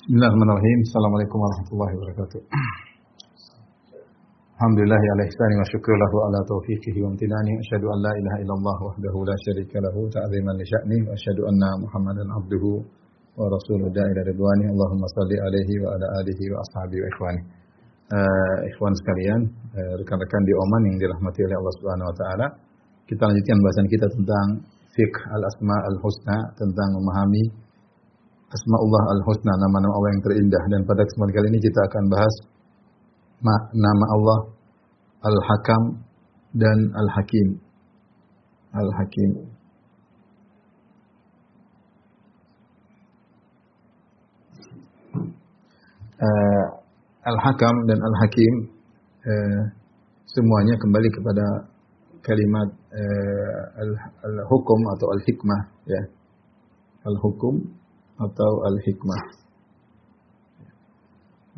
Bismillahirrahmanirrahim. Assalamualaikum warahmatullahi wabarakatuh. Alhamdulillah ala ihsani wa syukru lahu ala taufiqihi wa amtinani. Asyhadu an la ilaha illallah wahdahu la syarika lahu ta'ziman li sya'ni wa asyhadu anna Muhammadan abduhu wa rasuluhu da'ila ridwani. Allahumma salli alaihi wa ala alihi wa ashabihi wa ikhwani. Uh, ikhwan sekalian, uh, rekan-rekan di Oman yang dirahmati oleh Allah Subhanahu wa taala. Kita lanjutkan bahasan kita tentang fiqh al-asma al-husna, tentang memahami Asmaullah al-Husna, nama-nama Allah yang terindah. Dan pada kesempatan kali ini kita akan bahas nama Allah Al-Hakam dan Al-Hakim. Al-Hakim. Uh, Al-Hakam dan Al-Hakim uh, semuanya kembali kepada kalimat uh, al-hukum atau al-hikmah ya. Al-hukum atau al-hikmah.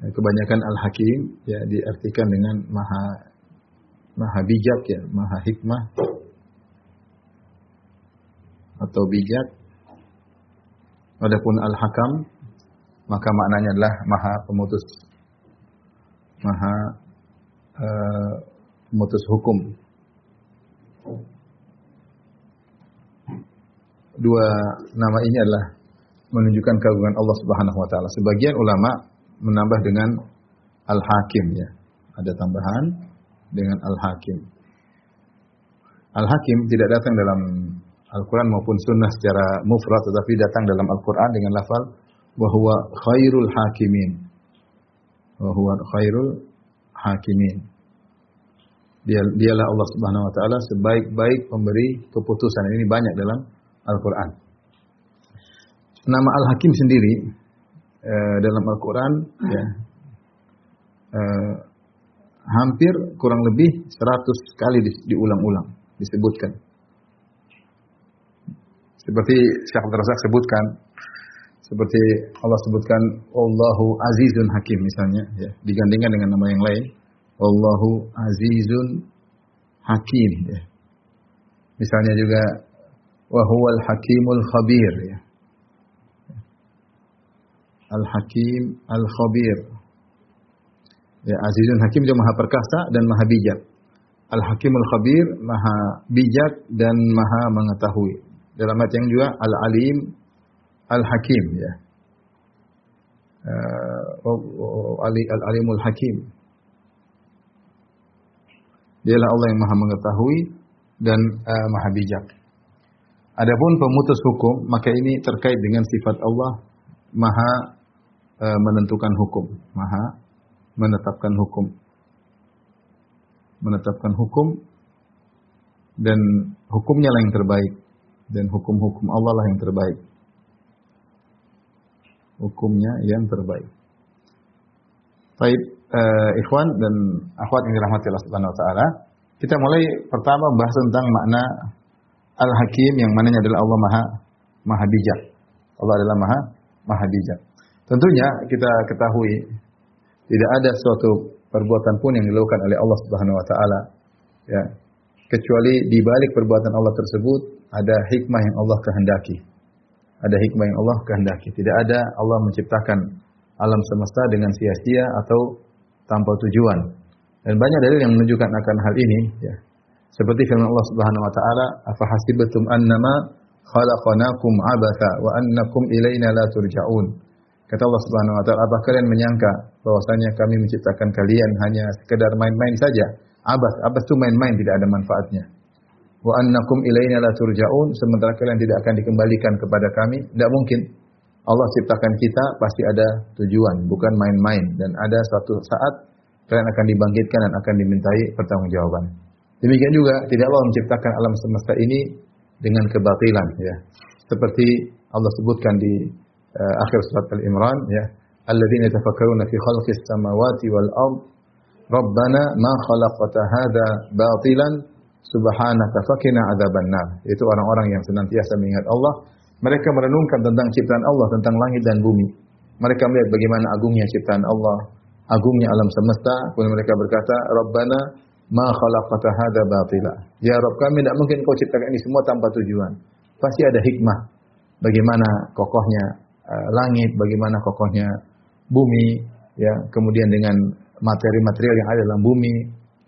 Kebanyakan al-hakim ya diartikan dengan maha maha bijak ya, maha hikmah atau bijak. Adapun al-hakam maka maknanya adalah maha pemutus maha uh, pemutus hukum. Dua nama ini adalah menunjukkan keagungan Allah Subhanahu wa taala. Sebagian ulama menambah dengan Al-Hakim ya. Ada tambahan dengan Al-Hakim. Al-Hakim tidak datang dalam Al-Quran maupun Sunnah secara mufrad, tetapi datang dalam Al-Quran dengan lafal bahwa khairul hakimin. Bahwa khairul hakimin. Dia, dialah Allah Subhanahu wa taala sebaik-baik pemberi keputusan. Ini banyak dalam Al-Qur'an. Nama Al-Hakim sendiri uh, dalam Al-Quran ya, uh, hampir kurang lebih 100 kali di, diulang-ulang disebutkan. Seperti Syekh Abdul Razak sebutkan, seperti Allah sebutkan Allahu Azizun Hakim misalnya, ya, digandingkan dengan nama yang lain, Allahu Azizun Hakim. Ya. Misalnya juga Wahuwal Hakimul Khabir. Ya. Al-Hakim Al-Khabir. Ya, Azizun Hakim dia maha perkasa dan maha bijak. Al-Hakim Al-Khabir maha bijak dan maha mengetahui. Dalam ayat yang juga Al-Alim Al-Hakim ya. Uh, Al-Alimul Hakim. Dialah Allah yang maha mengetahui dan uh, maha bijak. Adapun pemutus hukum, maka ini terkait dengan sifat Allah maha e, menentukan hukum, maha menetapkan hukum. Menetapkan hukum dan hukumnya lah yang terbaik dan hukum-hukum Allah lah yang terbaik. Hukumnya yang terbaik. Baik, uh, ikhwan dan akhwat yang dirahmati Allah Subhanahu wa taala, kita mulai pertama bahas tentang makna Al-Hakim yang mananya adalah Allah Maha Maha bijak. Allah adalah Maha Maha bijak. Tentunya kita ketahui tidak ada suatu perbuatan pun yang dilakukan oleh Allah Subhanahu wa taala ya kecuali di balik perbuatan Allah tersebut ada hikmah yang Allah kehendaki. Ada hikmah yang Allah kehendaki. Tidak ada Allah menciptakan alam semesta dengan sia-sia atau tanpa tujuan. Dan banyak dalil yang menunjukkan akan hal ini ya. Seperti firman Allah Subhanahu wa taala, "Afa hasibatum annama khalaqnakum abatha wa annakum ilaina la turja'un." Kata Allah Subhanahu wa taala, "Apa kalian menyangka bahwasanya kami menciptakan kalian hanya sekedar main-main saja?" Abas, abas itu main-main tidak ada manfaatnya. Wa annakum ilaina la turja'un, sementara kalian tidak akan dikembalikan kepada kami, tidak mungkin. Allah ciptakan kita pasti ada tujuan, bukan main-main dan ada suatu saat kalian akan dibangkitkan dan akan dimintai pertanggungjawaban. Demikian juga tidak Allah menciptakan alam semesta ini dengan kebatilan ya. Seperti Allah sebutkan di uh, akhir surat Al-Imran ya, alladzina yatafakkaruna fi khalqis samawati wal ard Rabbana ma khalaqta hadza batilan subhanaka fakina adzabannar. Itu orang-orang yang senantiasa mengingat Allah, mereka merenungkan tentang ciptaan Allah, tentang langit dan bumi. Mereka melihat bagaimana agungnya ciptaan Allah, agungnya alam semesta, kemudian mereka berkata, Rabbana ma khalaqta hadza batila. Ya Rabb kami tidak mungkin kau ciptakan ini semua tanpa tujuan. Pasti ada hikmah. Bagaimana kokohnya langit, bagaimana kokohnya bumi, ya, kemudian dengan materi-material yang ada dalam bumi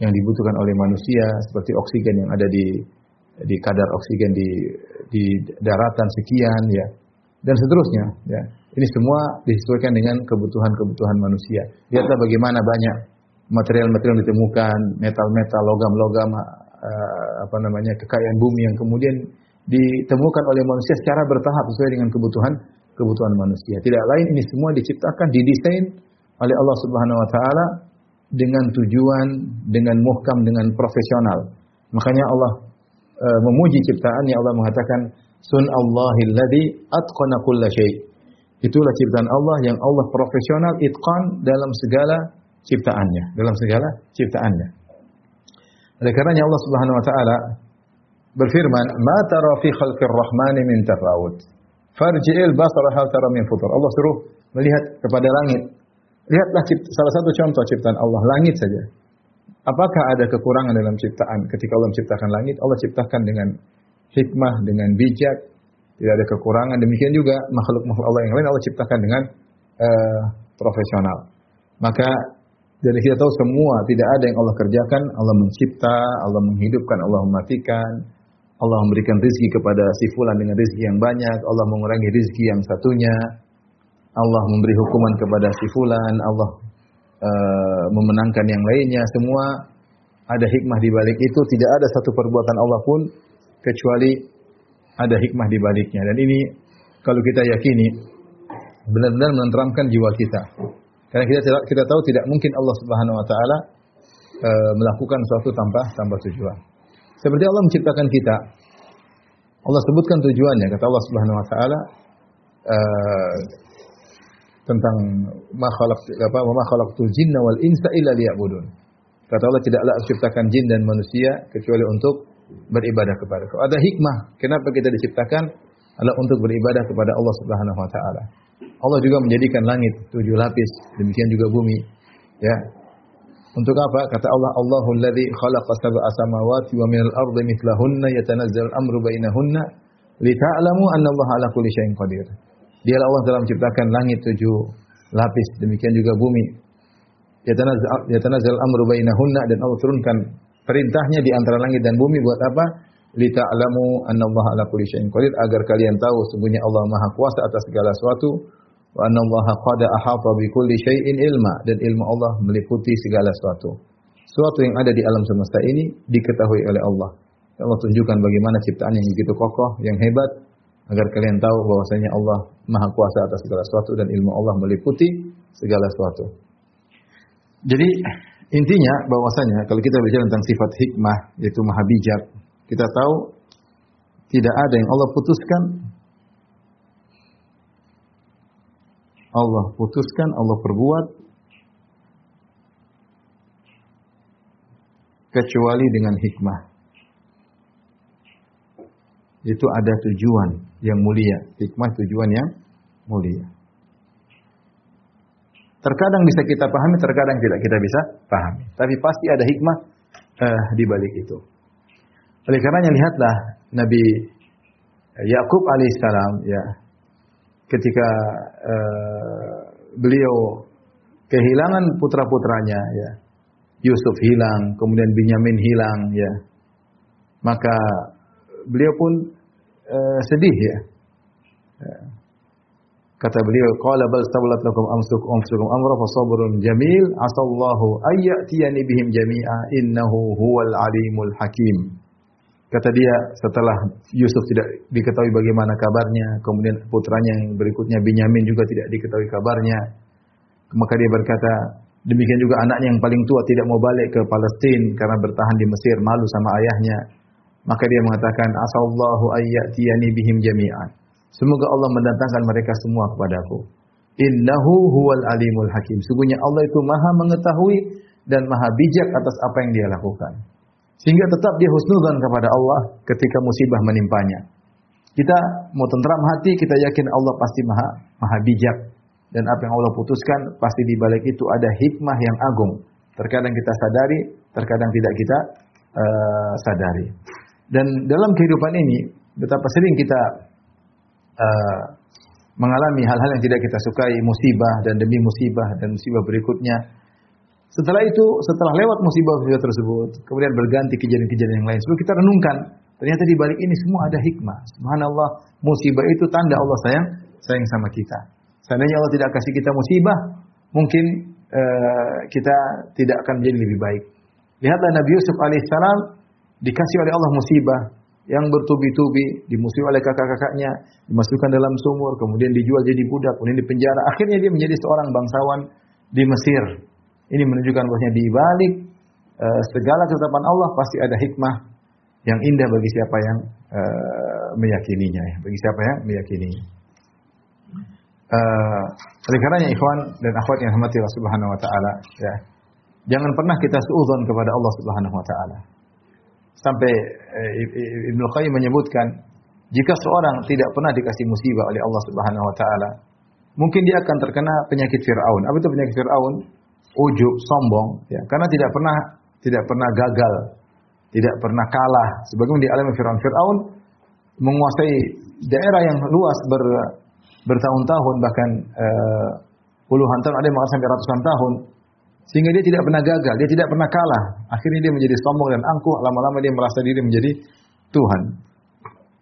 yang dibutuhkan oleh manusia seperti oksigen yang ada di di kadar oksigen di di daratan sekian ya dan seterusnya ya. Ini semua disesuaikan dengan kebutuhan-kebutuhan manusia. Lihatlah bagaimana banyak material-material ditemukan, metal-metal, logam-logam uh, apa namanya kekayaan bumi yang kemudian ditemukan oleh manusia secara bertahap sesuai dengan kebutuhan kebutuhan manusia. Tidak lain ini semua diciptakan, didesain oleh Allah Subhanahu wa taala dengan tujuan, dengan muhkam, dengan profesional. Makanya Allah e, memuji ciptaannya Allah mengatakan sun Allahil ladzi atqana kulla. Itulah ciptaan Allah yang Allah profesional itqan dalam segala ciptaannya, dalam segala ciptaannya. Oleh karenanya Allah Subhanahu wa taala berfirman, "Ma tara fi khalqir rahmani min tafawut." Farji'il basara hal tara min futur. Allah suruh melihat kepada langit. Lihatlah salah satu contoh ciptaan Allah, langit saja. Apakah ada kekurangan dalam ciptaan ketika Allah menciptakan langit? Allah ciptakan dengan hikmah, dengan bijak, tidak ada kekurangan. Demikian juga makhluk-makhluk Allah yang lain Allah ciptakan dengan uh, profesional. Maka dari kita tahu semua tidak ada yang Allah kerjakan, Allah mencipta, Allah menghidupkan, Allah mematikan, Allah memberikan rizki kepada si fulan dengan rizki yang banyak, Allah mengurangi rizki yang satunya, Allah memberi hukuman kepada si fulan, Allah uh, memenangkan yang lainnya, semua ada hikmah di balik itu, tidak ada satu perbuatan Allah pun kecuali ada hikmah di baliknya. Dan ini kalau kita yakini benar-benar menenteramkan jiwa kita. Karena kita kita tahu tidak mungkin Allah Subhanahu wa taala uh, melakukan sesuatu tanpa tanpa tujuan. Seperti Allah menciptakan kita. Allah sebutkan tujuannya kata Allah Subhanahu wa taala uh, tentang ma khalaq apa ma khalaqtul jinna wal insa illa liya'budun. Kata Allah tidaklah ciptakan jin dan manusia kecuali untuk beribadah kepada Kau. Ada hikmah kenapa kita diciptakan adalah untuk beribadah kepada Allah Subhanahu wa taala. Allah juga menjadikan langit tujuh lapis, demikian juga bumi. Ya. Untuk apa? Kata Allah, Allahul ladzi khalaqa sab'a samawati wa minal ardi mithlahunna yatanazzalu al-amru bainahunna lita'lamu anna Allah ala kulli syai'in qadir. Dialah Allah dalam menciptakan langit tujuh lapis, demikian juga bumi. Yatanazzalu al-amru bainahunna dan Allah turunkan perintahnya di antara langit dan bumi buat apa? Lita'lamu anna Allah ala kulli syai'in qadir agar kalian tahu sungguhnya Allah Maha Kuasa atas segala sesuatu wa anna Allah qad ahata bi kulli syai'in ilma dan ilmu Allah meliputi segala sesuatu. Sesuatu yang ada di alam semesta ini diketahui oleh Allah. Allah tunjukkan bagaimana ciptaan yang begitu kokoh, yang hebat agar kalian tahu bahwasanya Allah Maha Kuasa atas segala sesuatu dan ilmu Allah meliputi segala sesuatu. Jadi intinya bahwasanya kalau kita bicara tentang sifat hikmah yaitu maha bijak, kita tahu tidak ada yang Allah putuskan Allah putuskan, Allah perbuat kecuali dengan hikmah. Itu ada tujuan yang mulia. Hikmah tujuan yang mulia. Terkadang bisa kita pahami, terkadang tidak kita bisa pahami. Tapi pasti ada hikmah uh, di balik itu. Oleh karenanya lihatlah Nabi Yakub alaihissalam ya ketika uh, beliau kehilangan putra-putranya ya Yusuf hilang, kemudian Binyamin hilang ya. Maka beliau pun uh, sedih ya. ya. Kata beliau, qala bal sawalat lakum amsukum amsukum amra fa sabrun jamil asallahu ayyatiyani bihim jami'a innahu huwal alimul hakim. Kata dia setelah Yusuf tidak diketahui bagaimana kabarnya, kemudian putranya yang berikutnya Binyamin juga tidak diketahui kabarnya. Maka dia berkata, demikian juga anaknya yang paling tua tidak mau balik ke Palestina karena bertahan di Mesir malu sama ayahnya. Maka dia mengatakan, asallahu ayyatiyani bihim jami'an. Semoga Allah mendatangkan mereka semua kepadaku. Innahu huwal alimul hakim. Sungguhnya Allah itu maha mengetahui dan maha bijak atas apa yang dia lakukan. Sehingga tetap dia husnudan kepada Allah ketika musibah menimpanya. Kita mau tentram hati, kita yakin Allah pasti maha, maha bijak. Dan apa yang Allah putuskan, pasti di balik itu ada hikmah yang agung. Terkadang kita sadari, terkadang tidak kita uh, sadari. Dan dalam kehidupan ini, betapa sering kita uh, mengalami hal-hal yang tidak kita sukai, musibah dan demi musibah dan musibah berikutnya. Setelah itu, setelah lewat musibah-musibah tersebut, kemudian berganti kejadian-kejadian yang lain. Sebelum kita renungkan, ternyata di balik ini semua ada hikmah. Subhanallah, musibah itu tanda Allah sayang, sayang sama kita. Seandainya Allah tidak kasih kita musibah, mungkin uh, kita tidak akan menjadi lebih baik. Lihatlah Nabi Yusuf alaihissalam dikasih oleh Allah musibah, yang bertubi-tubi, dimusuhi oleh kakak-kakaknya, dimasukkan dalam sumur, kemudian dijual jadi budak, kemudian dipenjara. Akhirnya dia menjadi seorang bangsawan di Mesir. Ini menunjukkan bahwasanya di balik uh, segala ketetapan Allah pasti ada hikmah yang indah bagi siapa yang uh, meyakininya, ya. bagi siapa yang meyakininya. Uh, oleh karenanya ikhwan dan akhwat yang hormati Allah Subhanahu wa taala, ya. Jangan pernah kita suudzon kepada Allah Subhanahu wa taala sampai eh, Ibnu Qayyim menyebutkan jika seorang tidak pernah dikasih musibah oleh Allah Subhanahu wa taala, mungkin dia akan terkena penyakit Firaun. Apa itu penyakit Firaun? Ujub, sombong, ya. Karena tidak pernah tidak pernah gagal, tidak pernah kalah. Sebagaimana di alam Firaun. Firaun menguasai daerah yang luas ber, bertahun-tahun bahkan uh, puluhan tahun, ada yang mengatakan sampai ratusan tahun sehingga dia tidak pernah gagal, dia tidak pernah kalah. Akhirnya dia menjadi sombong dan angkuh, lama-lama dia merasa diri menjadi Tuhan.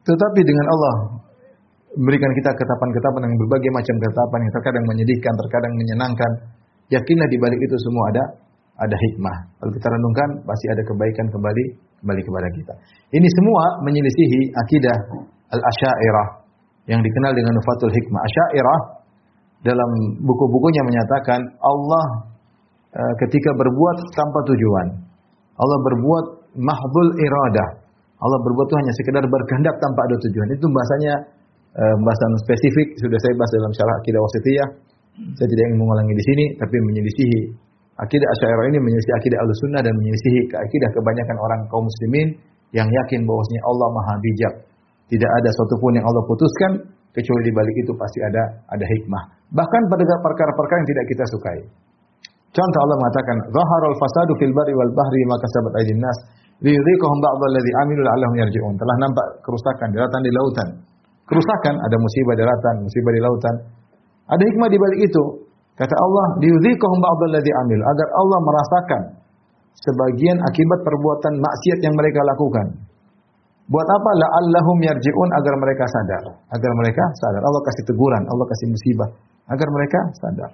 Tetapi dengan Allah memberikan kita ketetapan-ketetapan yang berbagai macam ketetapan yang terkadang menyedihkan, terkadang menyenangkan. Yakinlah di balik itu semua ada ada hikmah. Kalau kita renungkan pasti ada kebaikan kembali kembali kepada kita. Ini semua menyelisihi akidah al-Asy'ariyah yang dikenal dengan Nufatul Hikmah. Asy'ariyah dalam buku-bukunya menyatakan Allah Eh, ketika berbuat tanpa tujuan. Allah berbuat mahdul iradah. Allah berbuat itu hanya sekedar berkehendak tanpa ada tujuan. Itu bahasanya uh, bahasan spesifik sudah saya bahas dalam syarah akidah wasitiyah. Saya tidak ingin mengulangi di sini tapi menyelisihi akidah Asy'ariyah ini menyelisihi akidah Ahlussunnah dan menyelisihi akidah kebanyakan orang kaum muslimin yang yakin bahwasanya Allah Maha bijak. Tidak ada satu pun yang Allah putuskan kecuali di balik itu pasti ada ada hikmah. Bahkan pada perkara-perkara yang tidak kita sukai. Contoh Allah mengatakan, "Zaharul fasadu fil barri wal bahri maka sabat aydin nas liyudhiqahum alladhi amilu la'allahum yarji'un." Telah nampak kerusakan di lautan di lautan. Kerusakan ada musibah di lautan, musibah di lautan. Ada hikmah di balik itu. Kata Allah, liyudhiqahum ba'd alladhi amilu agar Allah merasakan sebagian akibat perbuatan maksiat yang mereka lakukan. Buat apa? La'allahum yarji'un agar mereka sadar. Agar mereka sadar. Allah kasih teguran, Allah kasih musibah agar mereka sadar.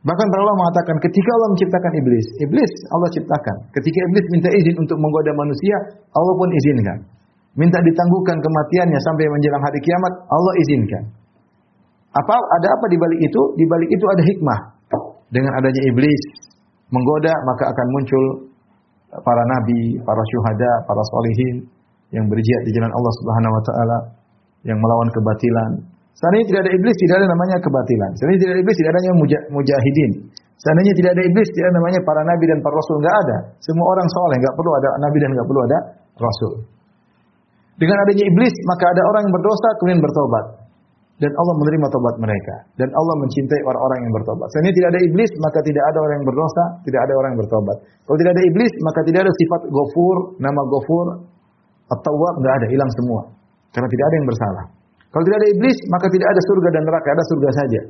Bahkan ulama mengatakan ketika Allah menciptakan iblis, iblis Allah ciptakan. Ketika iblis minta izin untuk menggoda manusia, Allah pun izinkan. Minta ditangguhkan kematiannya sampai menjelang hari kiamat, Allah izinkan. Apa ada apa di balik itu? Di balik itu ada hikmah. Dengan adanya iblis menggoda, maka akan muncul para nabi, para syuhada, para solihin yang berjihad di jalan Allah Subhanahu wa taala yang melawan kebatilan, Seandainya tidak ada iblis, tidak ada namanya kebatilan. Seandainya tidak ada iblis, tidak ada namanya mujahidin. Seandainya tidak ada iblis, tidak ada namanya para nabi dan para rasul. Enggak ada. Semua orang soleh, enggak perlu ada nabi dan enggak perlu ada rasul. Dengan adanya iblis, maka ada orang yang berdosa kemudian bertobat. Dan Allah menerima tobat mereka. Dan Allah mencintai orang-orang yang bertobat. Seandainya tidak ada iblis, maka tidak ada orang yang berdosa, tidak ada orang yang bertobat. Kalau tidak ada iblis, maka tidak ada sifat gofur, nama gofur, atau enggak ada, hilang semua. Karena tidak ada yang bersalah. Kalau tidak ada iblis, maka tidak ada surga dan neraka, ada surga saja.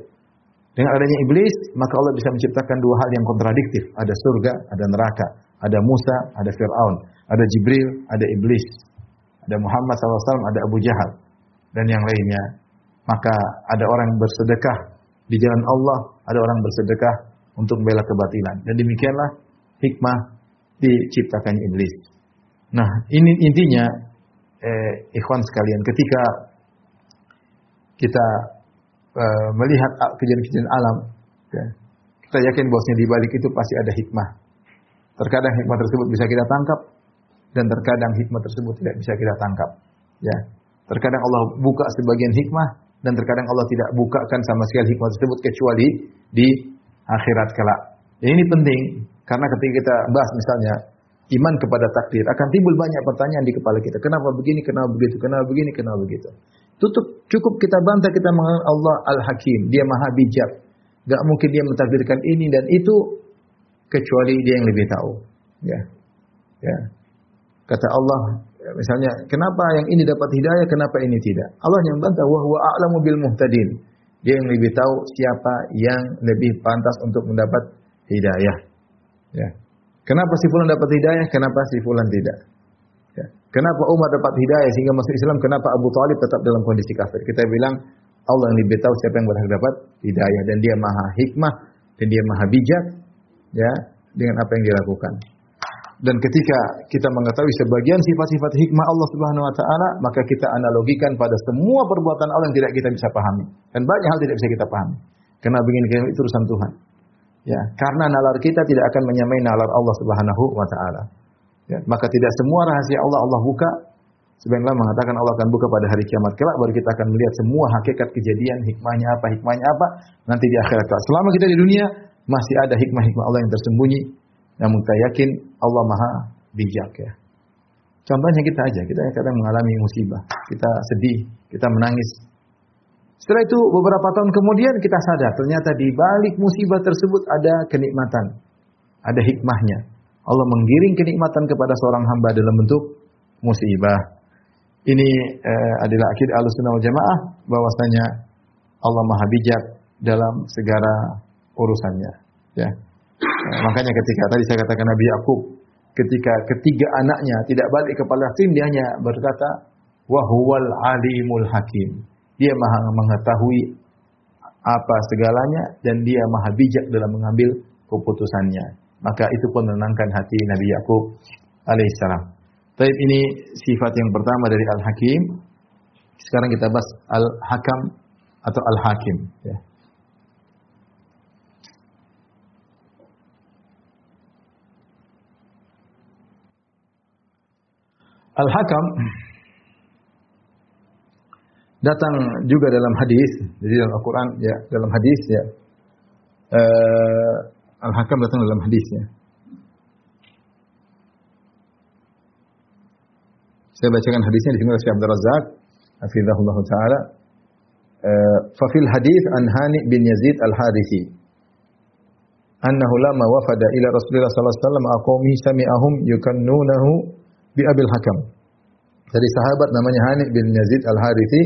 Dengan adanya iblis, maka Allah bisa menciptakan dua hal yang kontradiktif. Ada surga, ada neraka. Ada Musa, ada Fir'aun. Ada Jibril, ada iblis. Ada Muhammad SAW, ada Abu Jahal. Dan yang lainnya. Maka ada orang bersedekah di jalan Allah, ada orang bersedekah untuk membela kebatilan. Dan demikianlah hikmah diciptakan iblis. Nah, ini intinya eh, ikhwan sekalian, ketika kita uh, melihat kejadian-kejadian alam, ya, kita yakin bahwasanya di balik itu pasti ada hikmah. Terkadang hikmah tersebut bisa kita tangkap dan terkadang hikmah tersebut tidak bisa kita tangkap. Ya, terkadang Allah buka sebagian hikmah dan terkadang Allah tidak bukakan sama sekali hikmah tersebut kecuali di akhirat kelak. Ini penting karena ketika kita bahas misalnya iman kepada takdir akan timbul banyak pertanyaan di kepala kita. Kenapa begini? Kenapa begitu? Kenapa begini? Kenapa begitu? Tutup cukup kita bantah kita mengenal Allah Al-Hakim, dia Maha bijak. Gak mungkin dia mentakdirkan ini dan itu kecuali dia yang lebih tahu. Ya. Ya. Kata Allah, misalnya, kenapa yang ini dapat hidayah, kenapa ini tidak? Allah yang bantah, wa huwa a'lamu bil muhtadin. Dia yang lebih tahu siapa yang lebih pantas untuk mendapat hidayah. Ya. Kenapa si fulan dapat hidayah? Kenapa si fulan tidak? Ya. Kenapa Umar dapat hidayah sehingga masuk Islam? Kenapa Abu Talib tetap dalam kondisi kafir? Kita bilang Allah yang lebih tahu siapa yang berhak dapat hidayah dan dia maha hikmah dan dia maha bijak ya dengan apa yang dilakukan. Dan ketika kita mengetahui sebagian sifat-sifat hikmah Allah Subhanahu wa taala, maka kita analogikan pada semua perbuatan Allah yang tidak kita bisa pahami. Dan banyak hal tidak bisa kita pahami. Karena begini itu urusan Tuhan. Ya, karena nalar kita tidak akan menyamai nalar Allah Subhanahu wa taala. Ya, maka tidak semua rahasia Allah Allah buka. Sebenarnya mengatakan Allah akan buka pada hari kiamat kelak baru kita akan melihat semua hakikat kejadian, hikmahnya apa, hikmahnya apa nanti di akhirat kelak. Selama kita di dunia masih ada hikmah-hikmah Allah yang tersembunyi. Namun kita yakin Allah Maha bijak ya. Contohnya kita aja, kita kadang mengalami musibah, kita sedih, kita menangis. Setelah itu beberapa tahun kemudian kita sadar ternyata di balik musibah tersebut ada kenikmatan, ada hikmahnya. Allah menggiring kenikmatan kepada seorang hamba dalam bentuk musibah. Ini eh, adalah akidah Ahlussunnah wal Jamaah bahwasanya Allah Maha bijak dalam segala urusannya. Ya. Makanya ketika tadi saya katakan Nabi Yakub, ketika ketiga anaknya tidak balik ke Palestina, dia hanya berkata, wahwal alimul hakim. Dia maha mengetahui apa segalanya dan dia maha bijak dalam mengambil keputusannya. Maka itu pun menenangkan hati Nabi Yakub alaihissalam. Tapi ini sifat yang pertama dari Al-Hakim. Sekarang kita bahas Al-Hakam atau Al-Hakim. Ya. Al-Hakam datang juga dalam hadis, jadi dalam Al-Qur'an ya, dalam hadis ya. Uh, Al-Hakam datang dalam hadis ya. Saya bacakan hadisnya di sini oleh Syekh Abdul Razak, hafizahullah taala. Uh, fa hadis an Hani bin Yazid Al-Harithi annahu lama wafada ila Rasulullah sallallahu alaihi wasallam aqawmi sami'ahum yukannunahu bi Abil Hakam. Dari sahabat namanya Hanif bin Yazid Al-Harithi,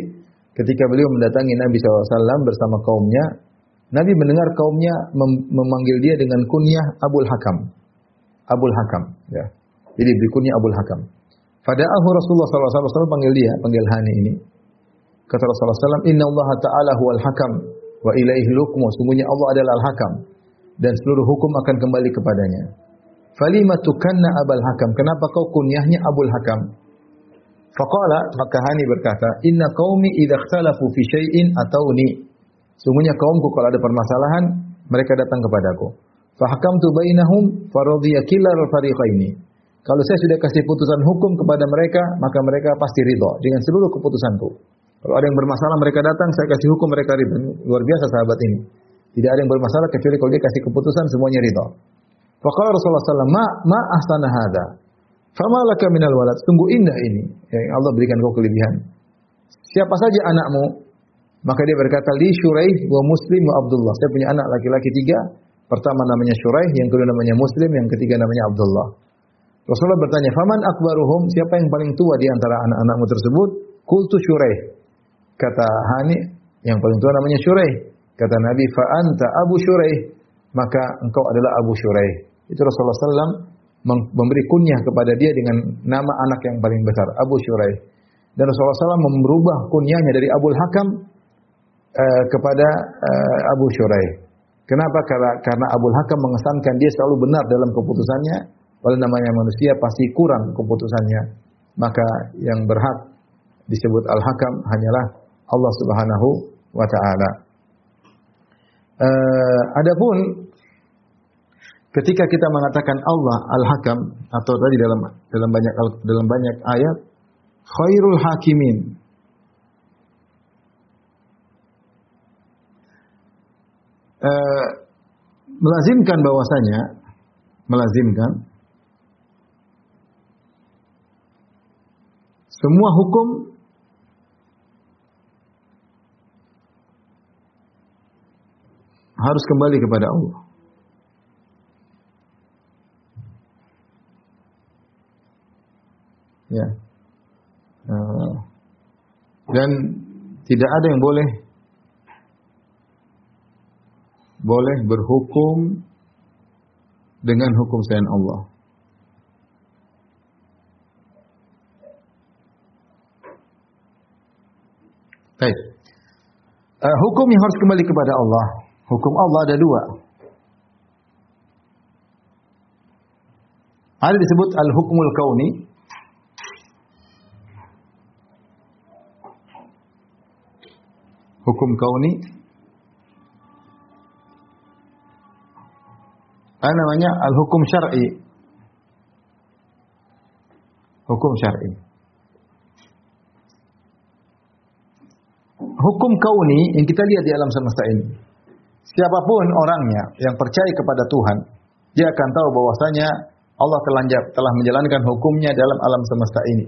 ketika beliau mendatangi Nabi SAW bersama kaumnya, Nabi mendengar kaumnya mem memanggil dia dengan kunyah Abul Hakam. Abul Hakam, ya. Jadi berkunyah Abul Hakam. Fada'ahu Rasulullah SAW panggil dia, panggil Hani ini. Kata Rasulullah SAW, Inna Allah Ta'ala huwal hakam, wa ilaihi lukmu. Sungguhnya Allah adalah al-hakam. Dan seluruh hukum akan kembali kepadanya. Falima tukanna Abul Hakam. Kenapa kau kunyahnya Abul Hakam? Faqala maka Hani berkata, "Inna qaumi idza ikhtalafu fi syai'in atauni." Sungguhnya kaumku kalau ada permasalahan, mereka datang kepadaku. Fahakamtu bainahum faradhiya kilal fariqaini. Kalau saya sudah kasih putusan hukum kepada mereka, maka mereka pasti ridho dengan seluruh keputusanku. Kalau ada yang bermasalah mereka datang, saya kasih hukum mereka ridho. Luar biasa sahabat ini. Tidak ada yang bermasalah kecuali kalau dia kasih keputusan semuanya ridho. Faqala Rasulullah SAW, ma, ma ahsana hada. Fama laka minal walad. Sungguh indah ini. Ya, Allah berikan kau kelebihan. Siapa saja anakmu? Maka dia berkata, Li Shuraih wa Muslim wa Abdullah. Saya punya anak laki-laki tiga. Pertama namanya Shuraih, yang kedua namanya Muslim, yang ketiga namanya Abdullah. Rasulullah bertanya, Faman akbaruhum, siapa yang paling tua di antara anak-anakmu tersebut? Kultu Shuraih. Kata Hani, yang paling tua namanya Shuraih. Kata Nabi, Fa'anta Abu Shuraih. Maka engkau adalah Abu Shuraih. Itu Rasulullah SAW memberi kunyah kepada dia dengan nama anak yang paling besar, Abu Shuraih. Dan Rasulullah SAW merubah kunyahnya dari Abu Hakam uh, kepada uh, Abu Shuraih. Kenapa? Karena, karena Abu Hakam mengesankan dia selalu benar dalam keputusannya, oleh namanya manusia pasti kurang keputusannya. Maka yang berhak disebut Al-Hakam hanyalah Allah Subhanahu wa taala. Uh, adapun Ketika kita mengatakan Allah Al-Hakam atau tadi dalam dalam banyak dalam banyak ayat khairul hakimin uh, melazimkan bahwasanya melazimkan semua hukum harus kembali kepada Allah. Ya. Uh, dan tidak ada yang boleh boleh berhukum dengan hukum selain Allah. Baik. Uh, hukum yang harus kembali kepada Allah. Hukum Allah ada dua. Ada disebut al-hukmul kauni. Hukum kauni. Ada namanya al-hukum syar'i. Hukum syar'i. Hukum kauni yang kita lihat di alam semesta ini. Siapa pun orangnya yang percaya kepada Tuhan, dia akan tahu bahwasanya Allah telah telah menjalankan hukumnya dalam alam semesta ini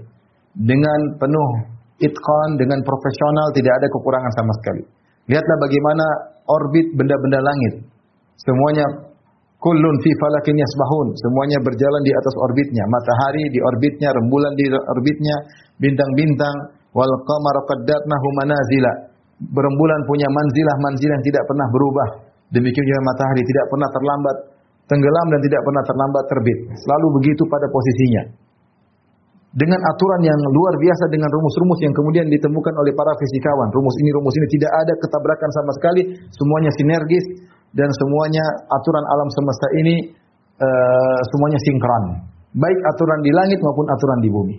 dengan penuh itqan, dengan profesional, tidak ada kekurangan sama sekali. Lihatlah bagaimana orbit benda-benda langit. Semuanya kullun fi falakin yasbahun, semuanya berjalan di atas orbitnya. Matahari di orbitnya, rembulan di orbitnya, bintang-bintang wal qamara qaddarnahu manazila. Berembulan punya manzilah-manzilah yang tidak pernah berubah. Demikian juga matahari tidak pernah terlambat tenggelam dan tidak pernah terlambat terbit. Selalu begitu pada posisinya. Dengan aturan yang luar biasa dengan rumus-rumus yang kemudian ditemukan oleh para fisikawan. Rumus ini, rumus ini tidak ada ketabrakan sama sekali, semuanya sinergis dan semuanya aturan alam semesta ini uh, semuanya sinkron. Baik aturan di langit maupun aturan di bumi.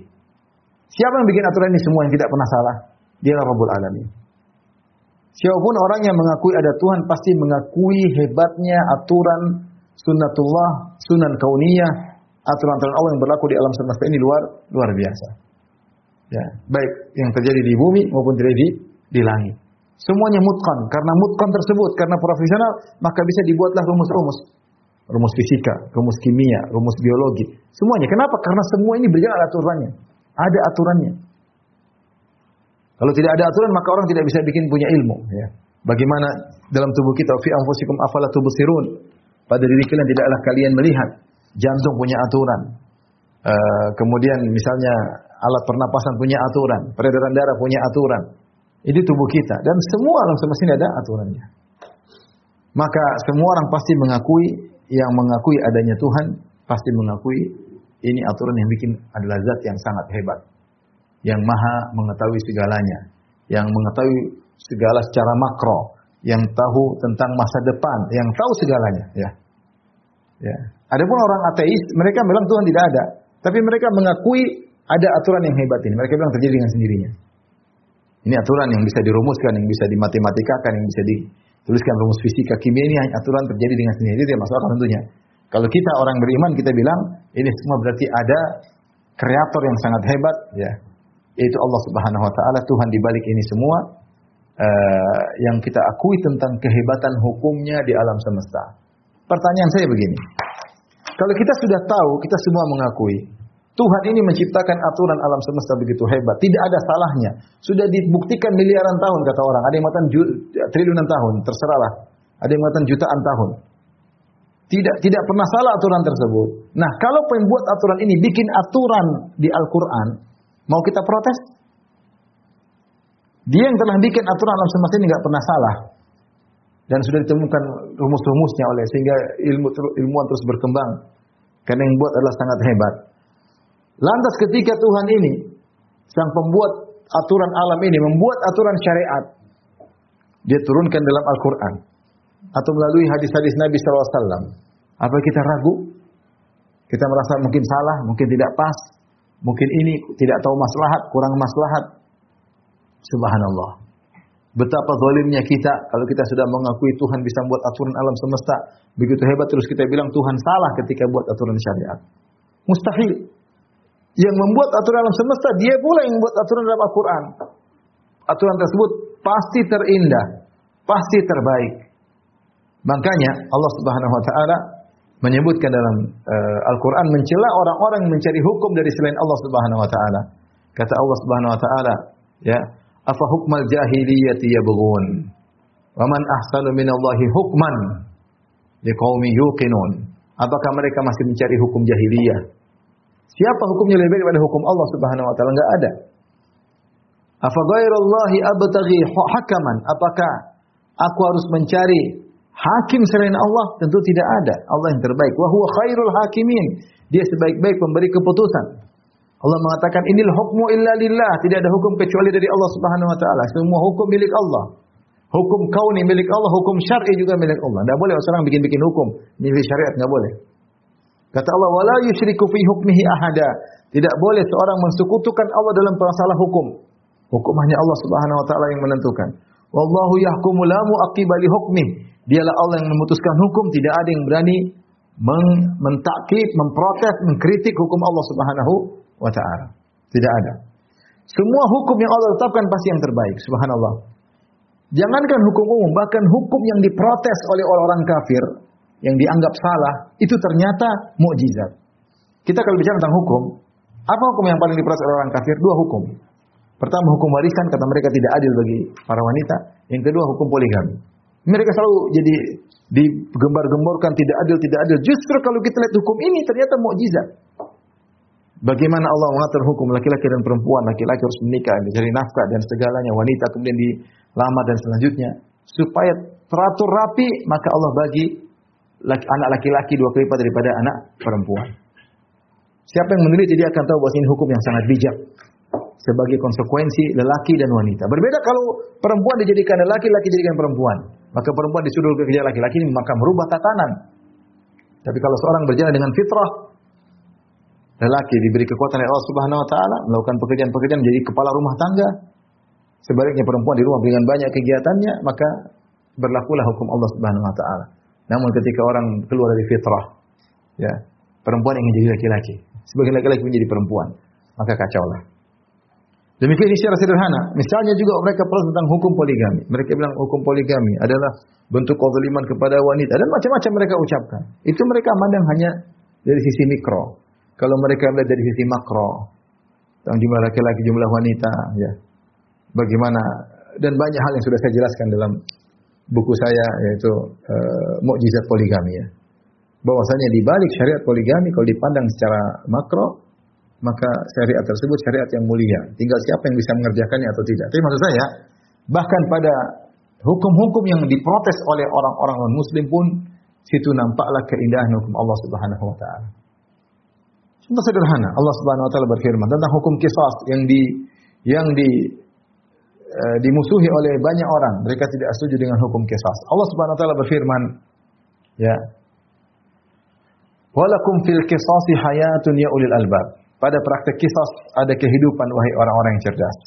Siapa yang bikin aturan ini semua yang tidak pernah salah? Dia Rabbul Alamin. Siapa pun orang yang mengakui ada Tuhan pasti mengakui hebatnya aturan sunnatullah, sunan kauniyah, aturan-aturan Allah yang berlaku di alam semesta ini luar luar biasa. Ya, baik yang terjadi di bumi maupun terjadi di, di langit. Semuanya mutkan. Karena mutkan tersebut, karena profesional, maka bisa dibuatlah rumus-rumus. Rumus fisika, rumus kimia, rumus biologi. Semuanya. Kenapa? Karena semua ini berjalan aturannya. Ada aturannya. Kalau tidak ada aturan, maka orang tidak bisa bikin punya ilmu. Ya. Bagaimana dalam tubuh kita, fi anfusikum afala tubsirun. Pada diri kalian tidaklah kalian melihat. Jantung punya aturan. Uh, kemudian misalnya alat pernapasan punya aturan. Peredaran darah punya aturan. Ini tubuh kita. Dan semua alam semesta ini ada aturannya. Maka semua orang pasti mengakui, yang mengakui adanya Tuhan, pasti mengakui ini aturan yang bikin adalah zat yang sangat hebat. Yang maha mengetahui segalanya. Yang mengetahui segala secara makro yang tahu tentang masa depan, yang tahu segalanya, ya. Ya. Adapun orang ateis, mereka bilang Tuhan tidak ada, tapi mereka mengakui ada aturan yang hebat ini. Mereka bilang terjadi dengan sendirinya. Ini aturan yang bisa dirumuskan, yang bisa dimatematikkan, yang bisa dituliskan rumus fisika, kimia ini aturan terjadi dengan sendirinya. Itu tidak masuk akal tentunya. Kalau kita orang beriman, kita bilang ini semua berarti ada kreator yang sangat hebat, ya, yaitu Allah Subhanahu Wa Taala, Tuhan di balik ini semua, uh, yang kita akui tentang kehebatan hukumnya di alam semesta. Pertanyaan saya begini. Kalau kita sudah tahu, kita semua mengakui, Tuhan ini menciptakan aturan alam semesta begitu hebat. Tidak ada salahnya. Sudah dibuktikan miliaran tahun kata orang. Ada yang mengatakan triliunan tahun, terserahlah. Ada yang mengatakan jutaan tahun. Tidak tidak pernah salah aturan tersebut. Nah, kalau pembuat aturan ini bikin aturan di Al-Qur'an, mau kita protes? Dia yang telah bikin aturan alam semesta ini nggak pernah salah dan sudah ditemukan rumus-rumusnya oleh sehingga ilmu ilmuwan terus berkembang karena yang buat adalah sangat hebat. Lantas ketika Tuhan ini sang pembuat aturan alam ini membuat aturan syariat dia turunkan dalam Al-Qur'an atau melalui hadis-hadis Nabi SAW. Apa kita ragu? Kita merasa mungkin salah, mungkin tidak pas, mungkin ini tidak tahu maslahat, kurang maslahat. Subhanallah. Betapa zalimnya kita kalau kita sudah mengakui Tuhan bisa membuat aturan alam semesta begitu hebat terus kita bilang Tuhan salah ketika buat aturan syariat. Mustahil. Yang membuat aturan alam semesta dia pula yang membuat aturan dalam Al-Qur'an. Aturan tersebut pasti terindah, pasti terbaik. Makanya Allah Subhanahu wa taala menyebutkan dalam uh, Al-Qur'an mencela orang-orang mencari hukum dari selain Allah Subhanahu wa taala. Kata Allah Subhanahu wa taala, ya, Afa hukmal jahiliyati yabghun? Wa man ahsanu minallahi hukman liqaumin yuqinun. Apakah mereka masih mencari hukum jahiliyah? Siapa hukumnya lebih baik daripada hukum Allah Subhanahu wa taala? Enggak ada. Afa ghairallahi abtaghi hakaman? Apakah aku harus mencari Hakim selain Allah tentu tidak ada. Allah yang terbaik. Wa huwa khairul hakimin. Dia sebaik-baik pemberi keputusan. Allah mengatakan inilah hukmu illa lillah. Tidak ada hukum kecuali dari Allah Subhanahu wa taala. Semua hukum milik Allah. Hukum kauni milik Allah, hukum syar'i juga milik Allah. Tidak boleh orang bikin-bikin hukum, milih syariat nggak boleh. Kata Allah, "Wala yusyriku fi hukmihi ahada." Tidak boleh seorang mensekutukan Allah dalam masalah hukum. Hukum hanya Allah Subhanahu wa taala yang menentukan. Wallahu yahkumu la mu'aqqiba li. Dialah Allah yang memutuskan hukum, tidak ada yang berani mentakkid, memprotes, mengkritik hukum Allah Subhanahu wa taala. Tidak ada. Semua hukum yang Allah tetapkan pasti yang terbaik, subhanallah. Jangankan hukum umum, bahkan hukum yang diprotes oleh orang-orang kafir, yang dianggap salah, itu ternyata mukjizat. Kita kalau bicara tentang hukum, apa hukum yang paling diprotes oleh orang kafir? Dua hukum. Pertama hukum warisan kata mereka tidak adil bagi para wanita. Yang kedua hukum poligami. Mereka selalu jadi digembar-gemborkan tidak adil, tidak adil. Justru kalau kita lihat hukum ini ternyata mukjizat. Bagaimana Allah mengatur hukum laki-laki dan perempuan, laki-laki harus menikah, mencari nafkah dan segalanya, wanita kemudian dilamar dan selanjutnya. Supaya teratur rapi, maka Allah bagi laki, anak laki-laki dua kali lipat daripada anak perempuan. Siapa yang meneliti dia akan tahu bahwa ini hukum yang sangat bijak sebagai konsekuensi lelaki dan wanita. Berbeda kalau perempuan dijadikan lelaki, laki dijadikan perempuan. Maka perempuan disuruh kerja laki-laki maka merubah tatanan. Tapi kalau seorang berjalan dengan fitrah, lelaki diberi kekuatan oleh Allah Subhanahu wa taala melakukan pekerjaan-pekerjaan menjadi kepala rumah tangga. Sebaliknya perempuan di rumah dengan banyak kegiatannya, maka berlakulah hukum Allah Subhanahu wa taala. Namun ketika orang keluar dari fitrah, ya, perempuan ingin jadi laki-laki, sebagai laki-laki menjadi perempuan, maka kacaulah. Demikian ini secara sederhana. Misalnya juga mereka perlu tentang hukum poligami. Mereka bilang hukum poligami adalah bentuk kezaliman kepada wanita dan macam-macam mereka ucapkan. Itu mereka mandang hanya dari sisi mikro. Kalau mereka melihat dari sisi makro, tentang jumlah laki-laki, jumlah wanita, ya. Bagaimana dan banyak hal yang sudah saya jelaskan dalam buku saya yaitu uh, mukjizat poligami ya. Bahwasanya di balik syariat poligami kalau dipandang secara makro maka syariat tersebut syariat yang mulia. Tinggal siapa yang bisa mengerjakannya atau tidak. Tapi maksud saya, bahkan pada hukum-hukum yang diprotes oleh orang-orang non-muslim pun, situ nampaklah keindahan hukum Allah Subhanahu wa taala. Contoh sederhana, Allah Subhanahu wa taala berfirman tentang hukum kisas yang di yang di e, dimusuhi oleh banyak orang. Mereka tidak setuju dengan hukum kisas. Allah Subhanahu wa taala berfirman, ya. Walakum fil qisasi hayatun ya ulil albab. Pada praktek kisah ada kehidupan wahai orang-orang yang cerdas.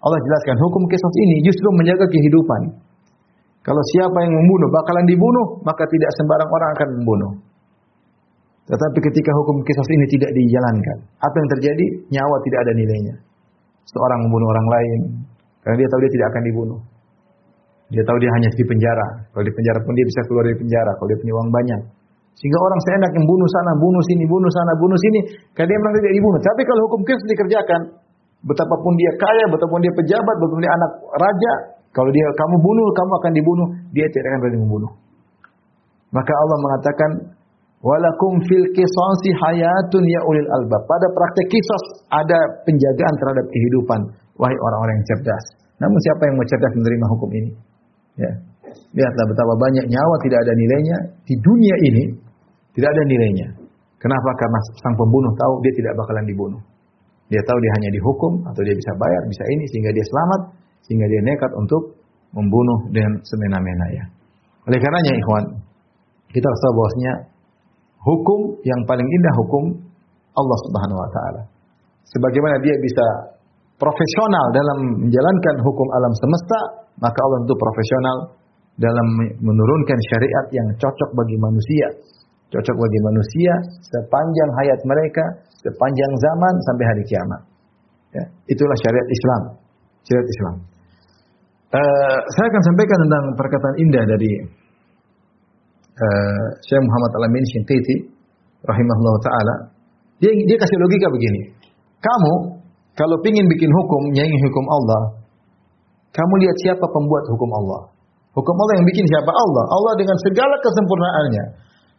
Allah jelaskan hukum kisah ini justru menjaga kehidupan. Kalau siapa yang membunuh bakalan dibunuh, maka tidak sembarang orang akan membunuh. Tetapi ketika hukum kisah ini tidak dijalankan, apa yang terjadi? Nyawa tidak ada nilainya. Seorang membunuh orang lain karena dia tahu dia tidak akan dibunuh. Dia tahu dia hanya di penjara. Kalau di penjara pun dia bisa keluar dari penjara kalau dia punya uang banyak. Sehingga orang seenak yang bunuh sana, bunuh sini, bunuh sana, bunuh sini, karena dia merasa tidak dibunuh. Tapi kalau hukum kisah dikerjakan, betapapun dia kaya, betapun dia pejabat, betapun dia anak raja, kalau dia kamu bunuh, kamu akan dibunuh, dia tidak akan berani membunuh. Maka Allah mengatakan, Walakum fil qisasi hayatun ya ulil albab. Pada praktek kisah ada penjagaan terhadap kehidupan wahai orang-orang yang cerdas. Namun siapa yang mau cerdas menerima hukum ini? Ya. Lihatlah betapa banyak nyawa tidak ada nilainya di dunia ini, tidak ada nilainya. Kenapa? Karena sang pembunuh tahu dia tidak bakalan dibunuh. Dia tahu dia hanya dihukum atau dia bisa bayar, bisa ini sehingga dia selamat, sehingga dia nekat untuk membunuh dengan semena-mena ya. Oleh karenanya ikhwan, kita harus tahu bahwasanya hukum yang paling indah hukum Allah Subhanahu wa taala. Sebagaimana dia bisa profesional dalam menjalankan hukum alam semesta, maka Allah itu profesional dalam menurunkan syariat yang cocok bagi manusia. Cocok bagi manusia sepanjang hayat mereka, sepanjang zaman sampai hari kiamat. Ya, itulah syariat Islam. Syariat Islam. Uh, saya akan sampaikan tentang perkataan indah dari uh, Syekh Muhammad Alamin Shinqiti rahimahullah taala. Dia dia kasih logika begini. Kamu kalau ingin bikin hukum, nyanyi hukum Allah, kamu lihat siapa pembuat hukum Allah. Hukum Allah yang bikin siapa? Allah. Allah dengan segala kesempurnaannya.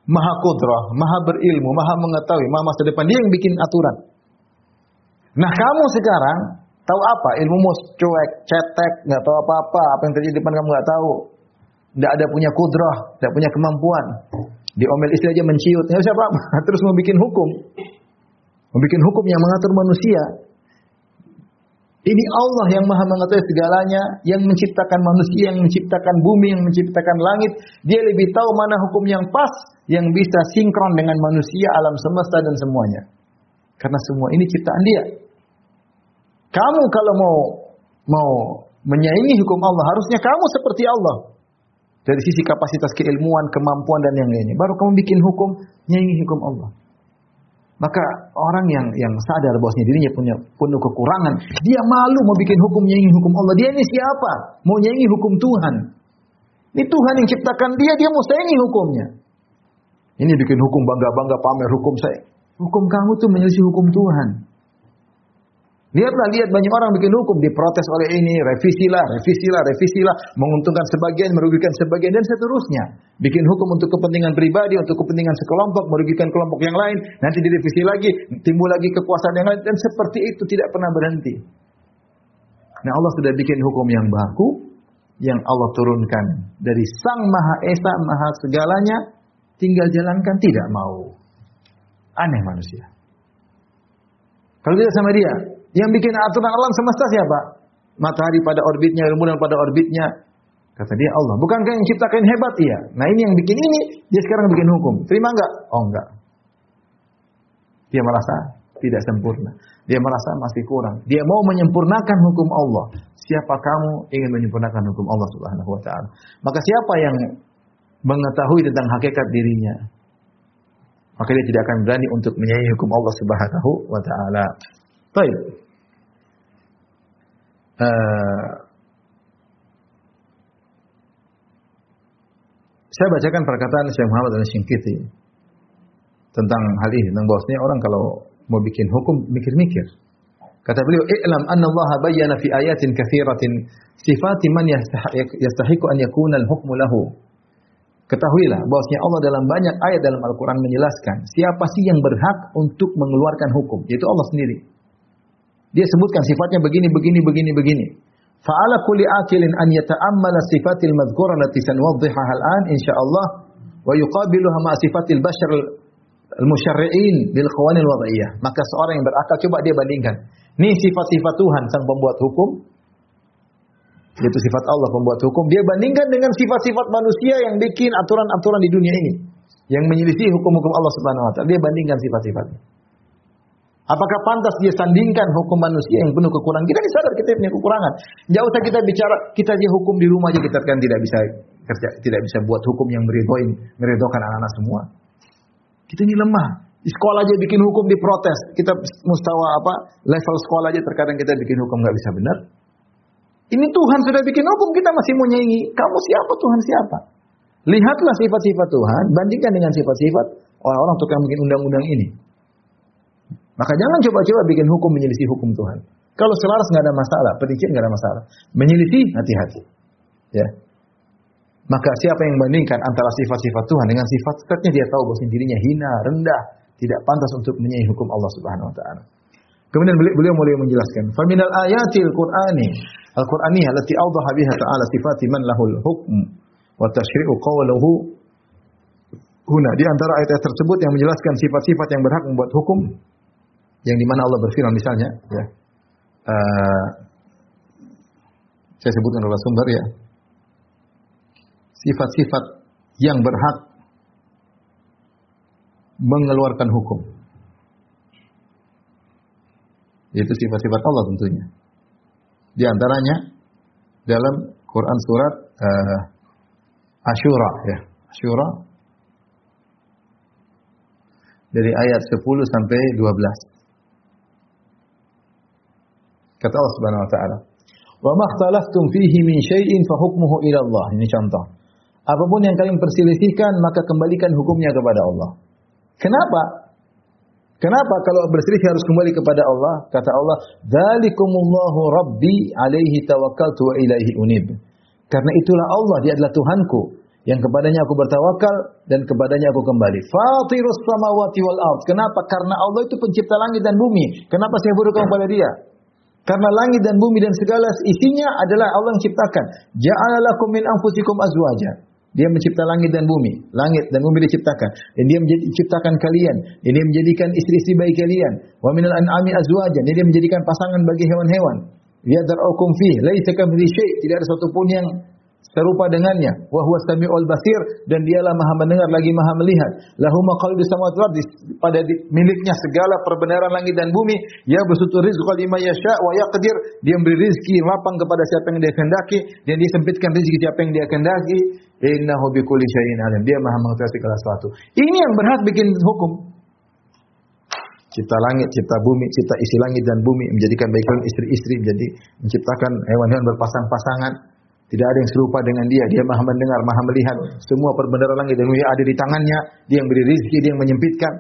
Maha kudrah, maha berilmu, maha mengetahui, maha masa depan. Dia yang bikin aturan. Nah kamu sekarang tahu apa? Ilmumu cuek, cetek, nggak tahu apa-apa. Apa yang terjadi di depan kamu nggak tahu. Tidak ada punya kudrah, tidak punya kemampuan. Diomel istri aja menciut, ya siapa apa terus mau bikin hukum. Mau bikin hukum yang mengatur manusia. Ini Allah yang maha mengetahui segalanya, yang menciptakan manusia, yang menciptakan bumi, yang menciptakan langit. Dia lebih tahu mana hukum yang pas, yang bisa sinkron dengan manusia, alam semesta dan semuanya. Karena semua ini ciptaan dia. Kamu kalau mau mau menyaingi hukum Allah, harusnya kamu seperti Allah. Dari sisi kapasitas keilmuan, kemampuan dan yang lainnya. Baru kamu bikin hukum, nyaingi hukum Allah. Maka orang yang yang sadar bahwasanya dirinya punya penuh kekurangan, dia malu mau bikin hukum nyaingi hukum Allah. Dia ini siapa? Mau nyaingi hukum Tuhan. Ini Tuhan yang ciptakan dia, dia mau saingi hukumnya. Ini bikin hukum bangga-bangga pamer hukum saya. Hukum kamu tuh menyelisih hukum Tuhan. Lihatlah, lihat banyak orang bikin hukum, diprotes oleh ini, revisilah, revisilah, revisilah, menguntungkan sebagian, merugikan sebagian, dan seterusnya. Bikin hukum untuk kepentingan pribadi, untuk kepentingan sekelompok, merugikan kelompok yang lain, nanti direvisi lagi, timbul lagi kekuasaan yang lain, dan seperti itu tidak pernah berhenti. Nah Allah sudah bikin hukum yang baku, yang Allah turunkan dari Sang Maha Esa, Maha segalanya, tinggal jalankan tidak mau. Aneh manusia. Kalau tidak sama dia, yang bikin aturan alam semesta siapa? Matahari pada orbitnya, rembulan pada orbitnya. Kata dia Allah. Bukankah yang ciptakan hebat? Iya. Nah ini yang bikin ini, dia sekarang bikin hukum. Terima enggak? Oh enggak. Dia merasa tidak sempurna. Dia merasa masih kurang. Dia mau menyempurnakan hukum Allah. Siapa kamu ingin menyempurnakan hukum Allah Subhanahu wa taala? Maka siapa yang mengetahui tentang hakikat dirinya, maka dia tidak akan berani untuk menyayangi hukum Allah Subhanahu wa taala. Baik. Uh, saya bacakan perkataan Syekh Muhammad Al-Syingkiti tentang hal ini tentang bahwasanya orang kalau mau bikin hukum mikir-mikir. Kata beliau, "I'lam anna Allah bayyana fi ayatin katsiratin sifati man yastahiqu an yakuna al-hukmu lahu." Ketahuilah bahwasanya Allah dalam banyak ayat dalam Al-Qur'an menjelaskan siapa sih yang berhak untuk mengeluarkan hukum, yaitu Allah sendiri. Dia sebutkan sifatnya begini, begini, begini, begini. Fa'ala kulli akilin an yata'ammala sifatil madhkura lati sanwadhihaha al-an insyaallah wa yuqabiluha ma sifatil bashar al-musyarri'in bil qawanil wad'iyah. Maka seorang yang berakal coba dia bandingkan. Ini sifat-sifat Tuhan sang pembuat hukum yaitu sifat Allah pembuat hukum dia bandingkan dengan sifat-sifat manusia yang bikin aturan-aturan di dunia ini yang menyelisih hukum-hukum Allah Subhanahu wa taala dia bandingkan sifat-sifatnya Apakah pantas dia sandingkan hukum manusia yang penuh kekurangan? Kita sadar kita punya kekurangan. Jauh usah kita bicara, kita aja hukum di rumah aja kita kan tidak bisa kerja, tidak bisa buat hukum yang meridhoin, meridhokan anak-anak semua. Kita ini lemah. Di sekolah aja bikin hukum diprotes. Kita mustawa apa? Level sekolah aja terkadang kita bikin hukum nggak bisa benar. Ini Tuhan sudah bikin hukum, kita masih mau nyanyi. Kamu siapa? Tuhan siapa? Lihatlah sifat-sifat Tuhan, bandingkan dengan sifat-sifat orang-orang tukang bikin undang-undang ini. Maka jangan coba-coba bikin hukum menyelisih hukum Tuhan. Kalau selaras nggak ada masalah, pelicin nggak ada masalah. Menyelisih hati-hati. Ya. Maka siapa yang membandingkan antara sifat-sifat Tuhan dengan sifat-sifatnya dia tahu bahwa dirinya hina, rendah, tidak pantas untuk menyanyi hukum Allah Subhanahu wa taala. Kemudian beliau, beliau mulai menjelaskan, "Faminal ayatil Qur'ani Al-Qur'aniyah allati awdaha biha ta'ala sifati man lahul hukm wa tashri'u qawluhu huna." Di antara ayat-ayat tersebut yang menjelaskan sifat-sifat yang berhak membuat hukum yang di mana Allah berfirman misalnya, ya, uh, saya sebutkan adalah sumber ya, sifat-sifat yang berhak mengeluarkan hukum. Yaitu sifat-sifat Allah tentunya. Di antaranya dalam Quran surat uh, Ashura ya. Ashura dari ayat 10 sampai 12. Kata Allah Subhanahu wa taala. Wa ma ikhtalaftum fihi min syai'in fa hukmuhu ila Allah. Ini contoh. Apa pun yang kalian perselisihkan maka kembalikan hukumnya kepada Allah. Kenapa? Kenapa kalau berselisih harus kembali kepada Allah? Kata Allah, "Dzalikumullahu rabbi alaihi tawakkaltu wa ilaihi unib." Karena itulah Allah, dia adalah Tuhanku yang kepadanya aku bertawakal dan kepadanya aku kembali. Fatirus samawati wal ard. Kenapa? Karena Allah itu pencipta langit dan bumi. Kenapa saya berdoa kepada Dia? Karena langit dan bumi dan segala isinya adalah Allah yang ciptakan. Ja'alalakum min anfusikum azwaja. Dia mencipta langit dan bumi. Langit dan bumi diciptakan. Dan dia menciptakan kalian. Dan dia menjadikan istri-istri bayi kalian. Wa minal an'ami azwaja. Dan dia menjadikan pasangan bagi hewan-hewan. Yadar'ukum fih. Laisa kamitsli syai'. Tidak ada satu pun yang serupa dengannya. Wa huwa samiul basir dan dialah Maha mendengar lagi Maha melihat. Lahu maqalidus samawati wal pada miliknya segala perbenaran langit dan bumi. Ya bersutur rizqa lima yasha wa yaqdir. Dia memberi rezeki lapang kepada siapa yang dia kehendaki dan dia sempitkan rezeki siapa yang dia kehendaki. Innahu bikulli syai'in alim. Dia Maha mengetahui segala sesuatu. Ini yang berhak bikin hukum. Cipta langit, cipta bumi, cipta isi langit dan bumi, menjadikan baik istri-istri, menjadi menciptakan hewan-hewan berpasang-pasangan, tidak ada yang serupa dengan dia. Dia maha mendengar, maha melihat. Semua perbenaran langit dan bumi ada di tangannya. Dia yang beri rezeki, dia yang menyempitkan.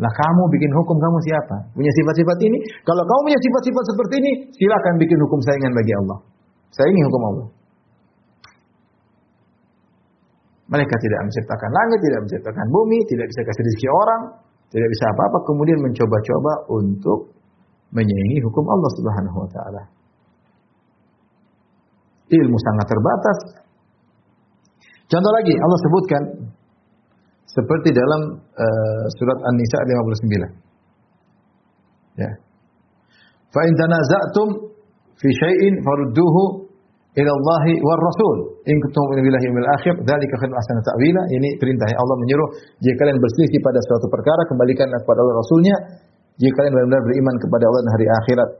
Lah kamu bikin hukum kamu siapa? Punya sifat-sifat ini? Kalau kamu punya sifat-sifat seperti ini, silakan bikin hukum saingan bagi Allah. Saya ini hukum Allah. Mereka tidak menciptakan langit, tidak menciptakan bumi, tidak bisa kasih rezeki orang, tidak bisa apa-apa, kemudian mencoba-coba untuk menyaingi hukum Allah Subhanahu wa taala ilmu sangat terbatas. Contoh lagi Allah sebutkan seperti dalam uh, surat An-Nisa 59. Ya. Fa in tanaza'tum fi syai'in farudduhu ila Allah war Rasul. In kuntum billahi yawmil akhir, dzalika khairun ahsana ta'wila. Ini perintah Allah menyuruh jika kalian berselisih pada suatu perkara kembalikan kepada Allah Rasulnya. Jika kalian benar-benar beriman kepada Allah dan hari akhirat.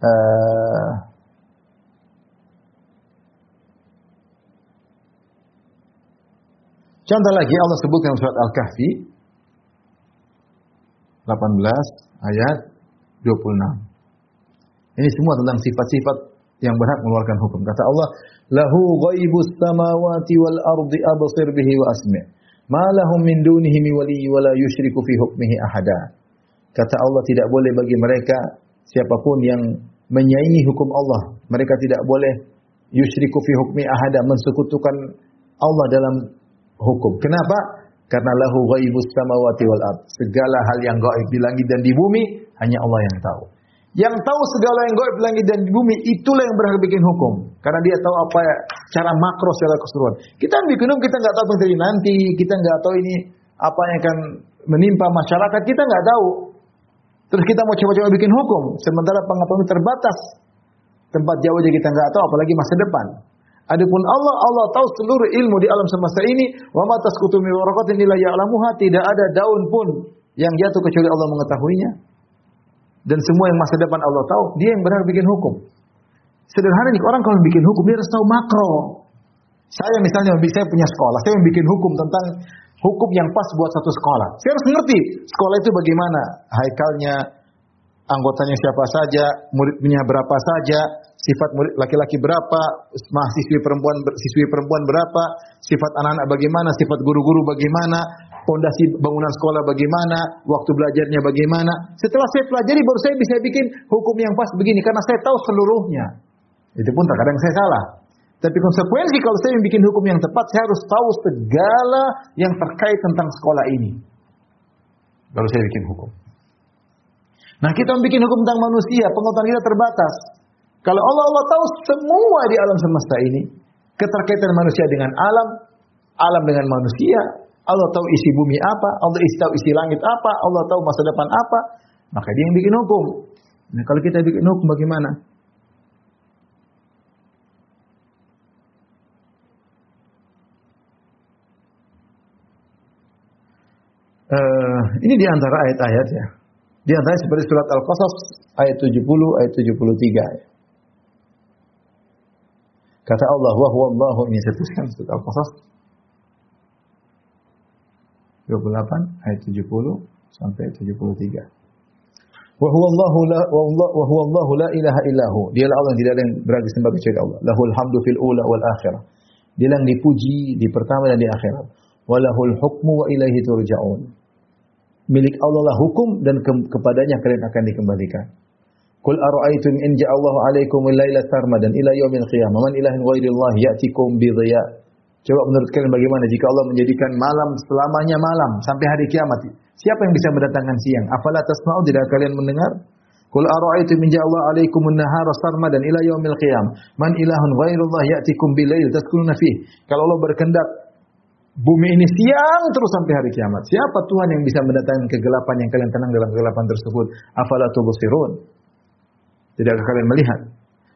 Uh, Contoh lagi Allah sebutkan surat Al-Kahfi 18 ayat 26. Ini semua tentang sifat-sifat yang berhak mengeluarkan hukum. Kata Allah, "Lahu ghaibus samawati wal ardi absir bihi wa asmi'. Ma min dunihi waliyyi wa la fi hukmihi ahada." Kata Allah tidak boleh bagi mereka siapa pun yang menyaingi hukum Allah. Mereka tidak boleh yusyriku fi hukmi ahada mensekutukan Allah dalam hukum. Kenapa? Karena lahu ghaibus samawati wal ard. Segala hal yang gaib di langit dan di bumi hanya Allah yang tahu. Yang tahu segala yang gaib di langit dan di bumi itulah yang berhak bikin hukum. Karena dia tahu apa ya, cara makro secara keseluruhan. Kita bikin hukum kita nggak tahu terjadi nanti, kita nggak tahu ini apa yang akan menimpa masyarakat, kita nggak tahu. Terus kita mau coba-coba bikin hukum, sementara pengetahuan terbatas. Tempat jauh aja kita nggak tahu, apalagi masa depan. Adapun Allah, Allah tahu seluruh ilmu di alam semesta ini. Wa ma tasqutu min waraqatin ya'lamuha. Tidak ada daun pun yang jatuh kecuali Allah mengetahuinya. Dan semua yang masa depan Allah tahu, dia yang benar bikin hukum. Sederhana nih, orang kalau bikin hukum dia harus tahu makro. Saya misalnya saya punya sekolah, saya bikin hukum tentang hukum yang pas buat satu sekolah. Saya harus ngerti sekolah itu bagaimana, haikalnya, anggotanya siapa saja, muridnya berapa saja, sifat murid laki-laki berapa, mahasiswi perempuan siswi perempuan berapa, sifat anak-anak bagaimana, sifat guru-guru bagaimana, fondasi bangunan sekolah bagaimana, waktu belajarnya bagaimana. Setelah saya pelajari baru saya bisa bikin hukum yang pas begini karena saya tahu seluruhnya. Itu pun terkadang saya salah. Tapi konsekuensi kalau saya bikin hukum yang tepat, saya harus tahu segala yang terkait tentang sekolah ini. Baru saya bikin hukum. Nah kita bikin hukum tentang manusia, pengetahuan kita terbatas. Kalau Allah Allah tahu semua di alam semesta ini, keterkaitan manusia dengan alam, alam dengan manusia, Allah tahu isi bumi apa, Allah tahu isi langit apa, Allah tahu masa depan apa, maka dia yang bikin hukum. Nah, kalau kita bikin hukum bagaimana? Uh, ini di antara ayat-ayat ya. Di antara seperti surat Al-Qasas ayat 70, ayat 73 ya. Kata Allah, wa huwa Allahu ini tuliskan surat Al-Qasas 28 ayat 70 sampai 73. Wa huwa Allahu la wa huwa Allahu la ilaha illahu. Dialah Allah tidak ada yang berhak disembah kecuali Allah. Lahul hamdu fil ula wal akhirah. Dia yang dipuji di pertama dan di akhirat. Walahul hukmu wa ilaihi turja'un. Milik Allah lah hukum dan ke kepadanya kalian akan dikembalikan. Qul ara'aytum in ja'allahu 'alaikum al-laila sarmadan ila yaumil qiyamah man ilahin ghairillah ya'tikum bi dhiya. Coba menurut kalian bagaimana jika Allah menjadikan malam selamanya malam sampai hari kiamat? Siapa yang bisa mendatangkan siang? Afala tasma'u tidak kalian mendengar? Qul ara'aytum min ja'ala 'alaikum an-nahara sarmadan ila yaumil qiyam man ilahun ghairullah ya'tikum bilail taskununa fih. Kalau Allah berkehendak bumi ini siang terus sampai hari kiamat. Siapa Tuhan yang bisa mendatangkan kegelapan yang kalian tenang dalam kegelapan tersebut? Afala tubsirun? Tidakkah kalian melihat?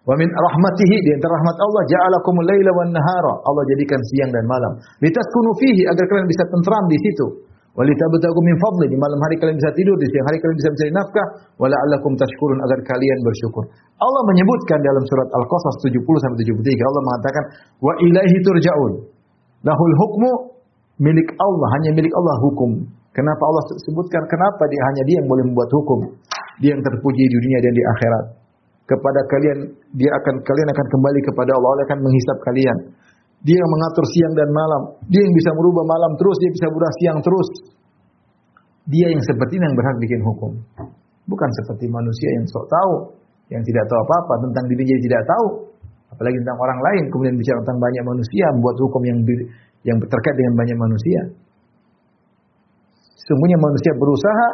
Wa min rahmatihi di antara rahmat Allah ja'alakumul laila wan nahara. Allah jadikan siang dan malam. Litaskunu fihi agar kalian bisa tentram di situ. Walitabtagu min fadli di malam hari kalian bisa tidur, di siang hari kalian bisa mencari nafkah, wala'allakum tashkurun agar kalian bersyukur. Allah menyebutkan dalam surat Al-Qasas 70 sampai 73 Allah mengatakan wa ilaihi turja'un. Lahul hukmu milik Allah, hanya milik Allah hukum. Kenapa Allah sebutkan kenapa dia hanya dia yang boleh membuat hukum? Dia yang terpuji di dunia dan di akhirat. Kepada kalian dia akan kalian akan kembali kepada Allah, Allah akan menghisap kalian. Dia yang mengatur siang dan malam. Dia yang bisa merubah malam terus, dia bisa berubah siang terus. Dia yang seperti ini yang berhak bikin hukum. Bukan seperti manusia yang sok tahu, yang tidak tahu apa-apa tentang dirinya tidak tahu, apalagi tentang orang lain kemudian bicara tentang banyak manusia, membuat hukum yang yang terkait dengan banyak manusia. Semuanya manusia berusaha,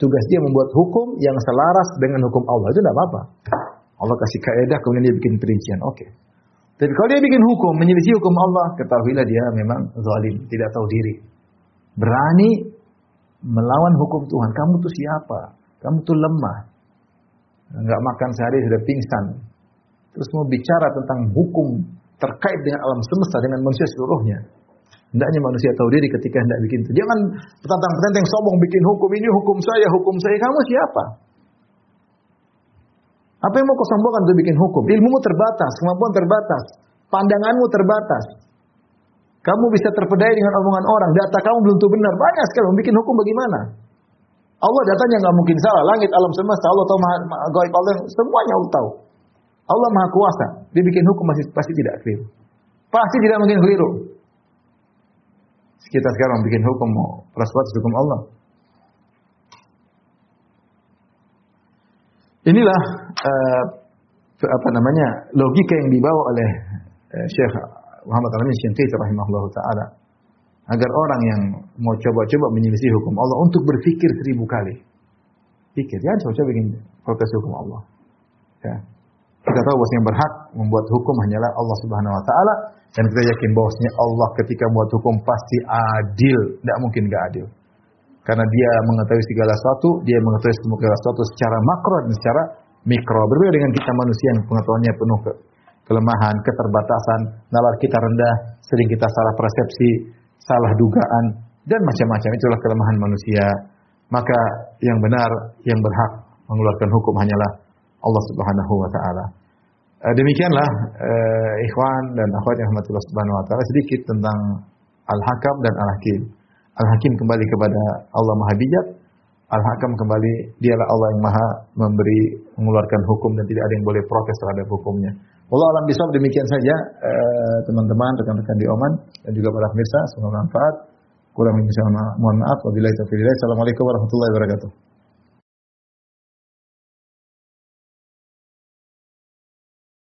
tugas dia membuat hukum yang selaras dengan hukum Allah. Itu tidak apa-apa. Allah kasih kaidah kemudian dia bikin perincian. Oke. Okay. Tapi kalau dia bikin hukum, menyelisih hukum Allah, ketahuilah dia memang zalim, tidak tahu diri. Berani melawan hukum Tuhan. Kamu tuh siapa? Kamu tuh lemah. Enggak makan sehari sudah pingsan. Terus mau bicara tentang hukum terkait dengan alam semesta, dengan manusia seluruhnya. Hendaknya manusia tahu diri ketika hendak bikin itu. Jangan petantang-petantang sombong bikin hukum ini, hukum saya, hukum saya. Kamu siapa? Apa yang mau kau sombongkan untuk bikin hukum? Ilmumu terbatas, kemampuan terbatas, pandanganmu terbatas. Kamu bisa terpedaya dengan omongan orang, data kamu belum tentu benar. Banyak sekali bikin hukum bagaimana? Allah datanya nggak mungkin salah. Langit, alam semesta, Allah tahu maha, maha gaib Allah, semuanya Allah tahu. Allah maha kuasa. Dia bikin hukum masih pasti tidak keliru. Pasti tidak mungkin keliru. Kita sekarang bikin hukum mau prasbat hukum Allah. Inilah uh, apa namanya logika yang dibawa oleh uh, Syekh Muhammad Al-Amin Syinqiti rahimahullah taala agar orang yang mau coba-coba menyelisih hukum Allah untuk berpikir seribu kali. Pikir, ya coba-coba bikin protes hukum Allah. Ya. Kita tahu bahwasanya berhak membuat hukum hanyalah Allah Subhanahu wa taala dan kita yakin bahwasanya Allah ketika membuat hukum pasti adil, tidak mungkin gak adil. Karena dia mengetahui segala sesuatu, dia mengetahui segala sesuatu secara makro dan secara mikro. Berbeda dengan kita manusia yang pengetahuannya penuh ke kelemahan, keterbatasan, nalar kita rendah, sering kita salah persepsi, salah dugaan, dan macam-macam. Itulah kelemahan manusia. Maka yang benar, yang berhak mengeluarkan hukum hanyalah Allah Subhanahu wa taala. Eh, demikianlah uh, ikhwan dan akhwat yang rahmatullah subhanahu wa taala sedikit tentang al-hakam dan al-hakim. Al-hakim kembali kepada Allah Maha Bijak, al-hakam kembali dialah Allah yang Maha memberi mengeluarkan hukum dan tidak ada yang boleh protes terhadap hukumnya. Allah alam bisawab demikian saja eh, teman-teman, rekan-rekan di Oman dan juga para pemirsa semoga manfaat. Kurang lebih mohon maaf. Wabillahi taufiq Assalamualaikum warahmatullahi wabarakatuh.